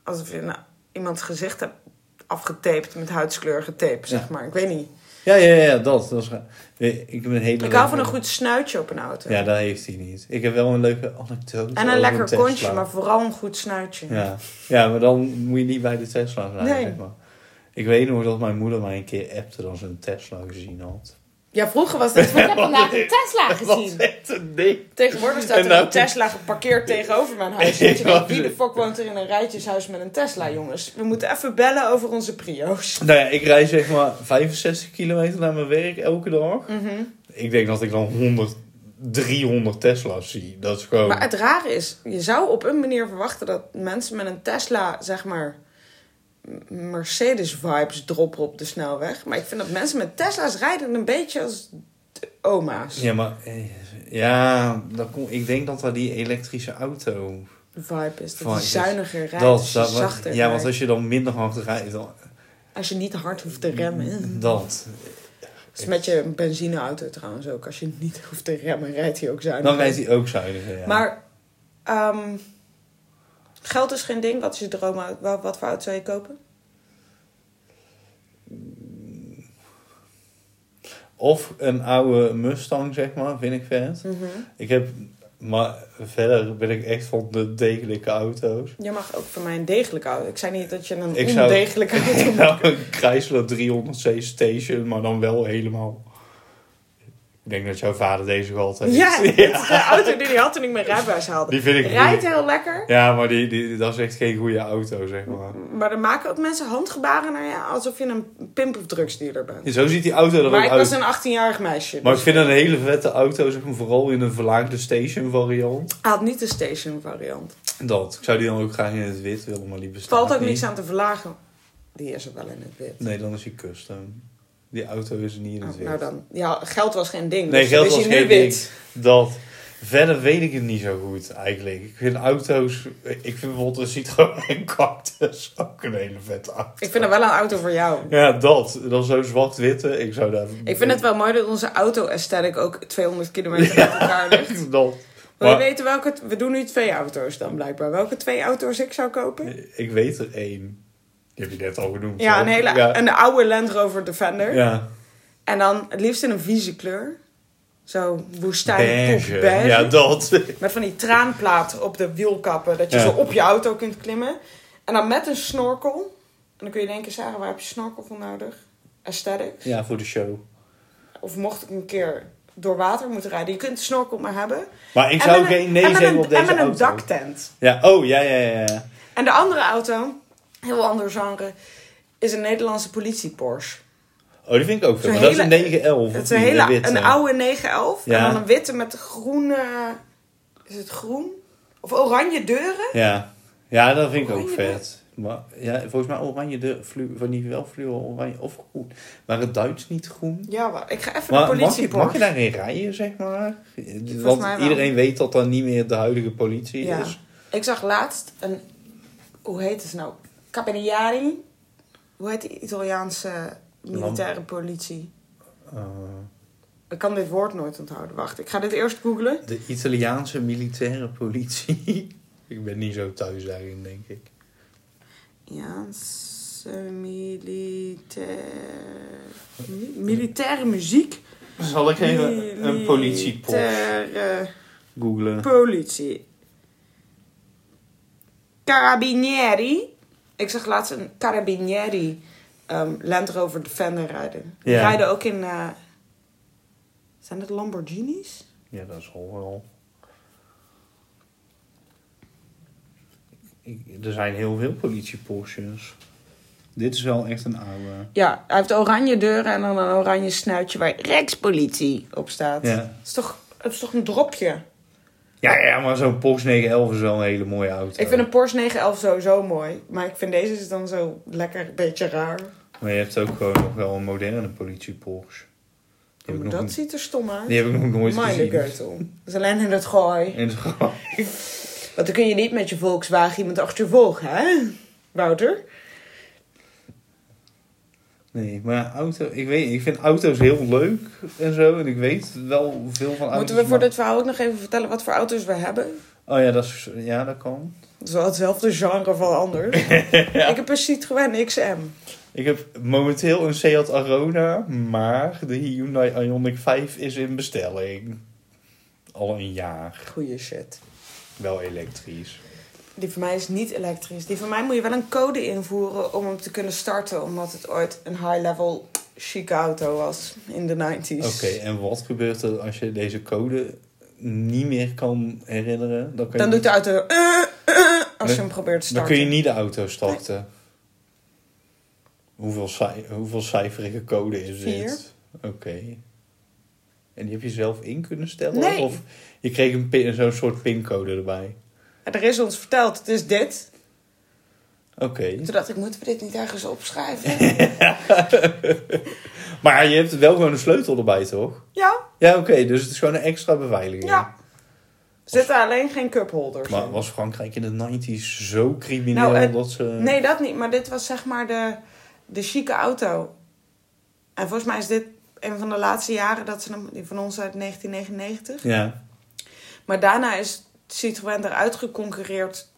alsof je nou, iemands gezicht hebt afgetaped met huidskleurige tape, zeg maar. Ik weet niet. Ja, ja, ja, dat. dat is. Nee, ik heb een hele Ik hou van een goed snuitje op een auto. Ja, dat heeft hij niet. Ik heb wel een leuke anekdote en een lekker kontje, maar vooral een goed snuitje. Ja. ja, maar dan moet je niet bij de Tesla zijn, Nee. zeg maar. Ik weet nog dat mijn moeder mij een keer appte ze een Tesla gezien had. Ja, vroeger was het van, ik heb vandaag een Tesla Dat was gezien. echt een ding. Tegenwoordig staat er nou- een Tesla geparkeerd tegenover mijn huis. Dat je Ja, denkt, wie de fuck woont er in een rijtjeshuis met een Tesla, jongens? We moeten even bellen over onze Prio's. Nou ja, ik rij zeg maar 65 kilometer naar mijn werk elke dag. Mhm. Ik denk dat ik dan 100, 300 Tesla's zie. Dat is gewoon... Maar het rare is, je zou op een manier verwachten dat mensen met een Tesla, zeg maar, Mercedes-vibes droppen op de snelweg. Maar ik vind dat mensen met Tesla's rijden een beetje als oma's. Ja, maar... eh, Ja, dat kom, ik denk dat dat die elektrische auto... Vibe is dat Van, die dus zuiniger rijdt, dat, dat, zachter ja, want als je dan minder hard rijdt, dan... Als je niet hard hoeft te remmen. Dat. Dat is met je benzineauto trouwens ook. Als je niet hoeft te remmen, rijdt hij ook zuinig. Dan rijdt hij ook zuiniger, ja. Maar ehm, geld is geen ding. Wat is je droomauto? Wat, voor auto zou je kopen? Of een oude Mustang, zeg maar, vind ik vet. Mhm. Ik heb... Maar verder ben ik echt van de degelijke auto's. Je mag ook voor mij een degelijke auto. Ik zei niet dat je een Ik zou- ondegelijke auto moet. Nou, een Chrysler 300c Station, maar dan wel helemaal... Ik denk dat jouw vader deze gehad heeft. Ja, dat de auto die hij had toen ik mijn rijbewijs haalde. Die vind ik Rijdt heel lekker. Ja, maar die, die, dat is echt geen goede auto, zeg maar. Maar er maken ook mensen handgebaren naar je. Alsof je een pimp of drugsdealer bent. Zo ziet die auto er Maar ook ik uit. was een 18-jarig meisje. Maar dus ik vind het een hele vette auto, zeg maar, vooral in een verlaagde station variant. Hij had niet de station variant. Dat. Ik zou die dan ook graag in het wit willen, maar die bestaat Valt ook niet. niks aan te verlagen. Die is er wel in het wit. Nee, dan is die custom. Die auto is niet in het Oh, wit. nou dan, ja, geld was geen ding. Nee, dus geld was geen wit. Dat. Verder weet ik het niet zo goed, eigenlijk. Ik vind auto's... Ik vind bijvoorbeeld een Citroën Cactus ook een hele vette auto. Ik vind dat wel een auto voor jou. Ja, dat. Dan zo'n zwart-witte. Ik zou daar... Ik vind het wel mooi dat onze auto-aesthetic ook 200 kilometer uit elkaar ligt. Dat. Maar- weten welke... We doen nu twee auto's dan blijkbaar. Welke twee auto's ik zou kopen? Ik weet er één. Die heb je net al genoemd. Ja, een hele Ja. een oude Land Rover Defender. ja. En dan het liefst in een vieze kleur. Zo woestijn Beige. beige. Ja, dat. Met van die traanplaten op de wielkappen. Dat je Ja. zo op je auto kunt klimmen. En dan met een snorkel. En dan kun je denken, Sarah, waar heb je snorkel voor nodig? Aesthetics. Ja, voor de show. Of mocht ik een keer door water moeten rijden. Je kunt de snorkel maar hebben. Maar ik zou geen nee zeggen op deze En met een auto. daktent. Ja, oh, ja, ja. ja. En de andere auto, heel ander genre, is een Nederlandse politie Porsche. Oh, die vind ik ook vet. Zo'n Maar dat is een hele- 911. Het is een, hele, witte. een oude 911. Ja. En dan een witte met groene... Is het groen? Of oranje deuren. Ja. Ja, dat vind ik ook vet. Maar ja, volgens mij oranje de flu, van die wel fluo oranje of groen. Maar het Duits niet groen. Ja, maar ik ga even Maar de mag je, politie mag je daarin rijden, zeg maar? Want iedereen weet dat dat niet meer de huidige politie Ja. is. Ik zag laatst een... Hoe heet het nou? Capellari. Hoe heet die Italiaanse militaire politie? Uh, Ik kan dit woord nooit onthouden. Wacht, ik ga dit eerst googlen. de Italiaanse militaire politie. ik ben niet zo thuis daarin, denk ik. Italiaanse militair... mi- Militaire muziek. Zal ik even een politiepost Militaire googlen? politie. Carabinieri. Ik zag laatst een Carabinieri ehm, Land Rover Defender rijden. Die Ja. rijden ook in... eh, zijn het Lamborghinis? Ja, dat is wel. Ik- Er zijn heel veel politiepostjes. Dit is wel echt een oude. Ja, hij heeft oranje deuren en dan een oranje snuitje waar Rijkspolitie op staat. Ja. Het, is toch, het is toch een dropje? Ja, ja maar zo'n Porsche 911 is wel een hele mooie auto. Ik vind een Porsche 911 sowieso mooi. Maar ik vind deze is dan zo lekker een beetje raar. Maar je hebt ook gewoon nog wel een moderne politie Porsche. Dat een- ziet er stom uit. Die heb ik nog nooit Meine gezien. Geutel. Dat is alleen in het gooi. En het gewoon- Want dan kun je niet met je Volkswagen iemand achtervolgen, hè? Wouter? Nee, maar auto, ik weet, ik vind auto's heel leuk en zo. En ik weet wel veel van auto's. Moeten we voor maar- dit verhaal ook nog even vertellen wat voor auto's we hebben? Oh ja, dat, is, ja, dat kan. Dat is wel hetzelfde genre van anders. Ik heb een Citroën XM. Ik heb momenteel een Seat Arona, maar de Hyundai Ioniq 5 is in bestelling. Al een jaar. Goeie shit. Wel elektrisch. Die van mij is niet elektrisch. Die van mij moet je wel een code invoeren om hem te kunnen starten. Omdat het ooit een high-level chique auto was in de 90s. Oké, en wat gebeurt er als je deze code niet meer kan herinneren? Dan, je Dan doet de auto... eh, eh, als je hem probeert te Dan starten. kun je niet de auto starten. Hoeveel, cij- hoeveel cijferige code is Vier. dit? Oké. En die heb je zelf in kunnen stellen? Nee. Of je kreeg zo'n soort pincode erbij? En er is ons verteld, het is dit. Oké. Toen dacht ik, moeten we dit niet ergens opschrijven? Maar je hebt wel gewoon een sleutel erbij, toch? ja, Ja, oké. dus het is gewoon een extra beveiliging. ja. Zitten alleen geen cupholders Maar in. was Frankrijk in de 90s zo crimineel Nou, dat ze... Nee, dat niet. Maar dit was zeg maar de, de chique auto. En volgens mij is dit een van de laatste jaren dat ze hem... Die van ons uit 1999. Ja. Maar daarna is Citroën eruit geconcurreerd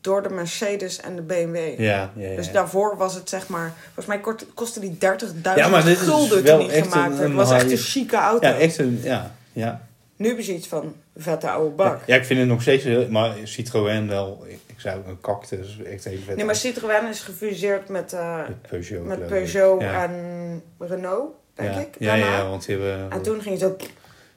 door de Mercedes en de BMW. Ja, ja, ja. Dus daarvoor was het zeg maar... Volgens mij kostte die 30.000 Ja, maar dit is gulden toen die echt gemaakt een- werd. Het was echt een chique auto. Ja, echt een... Ja, ja. Nu heb je zoiets van vette oude bak. Ja, ik vind het nog steeds heel... Maar Citroën wel... Ik, zou een cactus echt heel vet. Nee, maar Citroën is gefuseerd met, eh, Met Peugeot. met Peugeot en Renault, denk ik. Ja, ja, want die hebben... En toen ging het zo...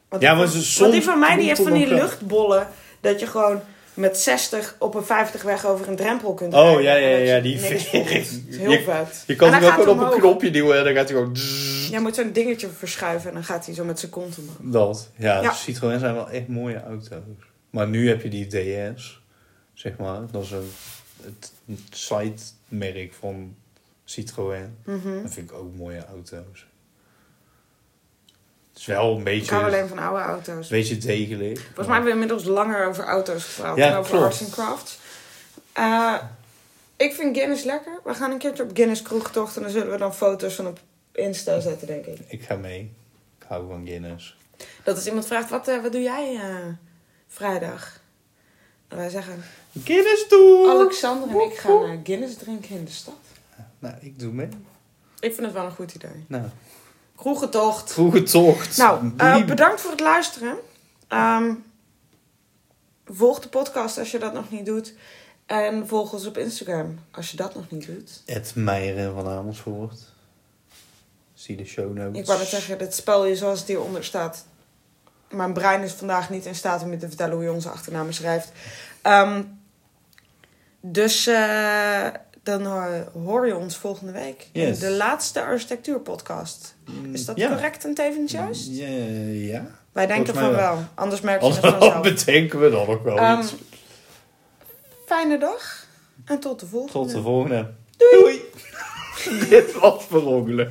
Want Ja, maar van- ze- soms Want die van mij die heeft van die luchtbollen... dat je gewoon met 60 op een 50 weg over een drempel kunt Oh, rijden. ja, ja, ja, je die is heel Je- vet. Je kan hem ook gewoon op een knopje duwen en dan gaat hij gewoon... Je moet zo'n dingetje verschuiven en dan gaat hij zo met zijn kont omhoog. Dat. Ja, Ja. Citroën zijn wel echt mooie auto's. Maar nu heb je die DS, zeg maar. Dat is een, het, het side-merk van Citroën. Mhm. Dat vind ik ook mooie auto's. Het is wel een Ik beetje, hou alleen van oude auto's. een beetje degelijk. Volgens mij hebben we inmiddels langer over auto's gepraat Ja, dan over klopt. arts and crafts. Eh, ik vind Guinness lekker. We gaan een keertje op Guinness kroegtocht en dan zullen we dan foto's van op Insta zetten, denk ik. Ik ga mee. Ik hou van Guinness. Dat als iemand vraagt, wat, eh, wat doe jij eh, vrijdag? En wij zeggen, Guinness toe! Alexander en ik gaan Guinness drinken in de stad. Nou, ik doe mee. Ik vind het wel een goed idee. Nou, Kroegentocht. vroege tocht. Nou, eh, bedankt voor het luisteren. Ehm, volg de podcast als je dat nog niet doet. En volg ons op Instagram als je dat nog niet doet. Ed Meijeren van Amersfoort. Zie de show notes. Ik wou net zeggen, dit spel zoals het hieronder staat. Mijn brein is vandaag niet in staat om je te vertellen hoe je onze achternamen schrijft. Ehm, dus eh, dan eh, hoor je ons volgende week. Yes. In de laatste architectuurpodcast. Is dat Ja. correct en tevens juist? Ja, ja. Wij denken van wel. Anders merk je het vanzelf. bedenken we dan ook wel Ehm, iets. Fijne dag. En tot de volgende. Tot de volgende. Doei! Dit was per ongeluk.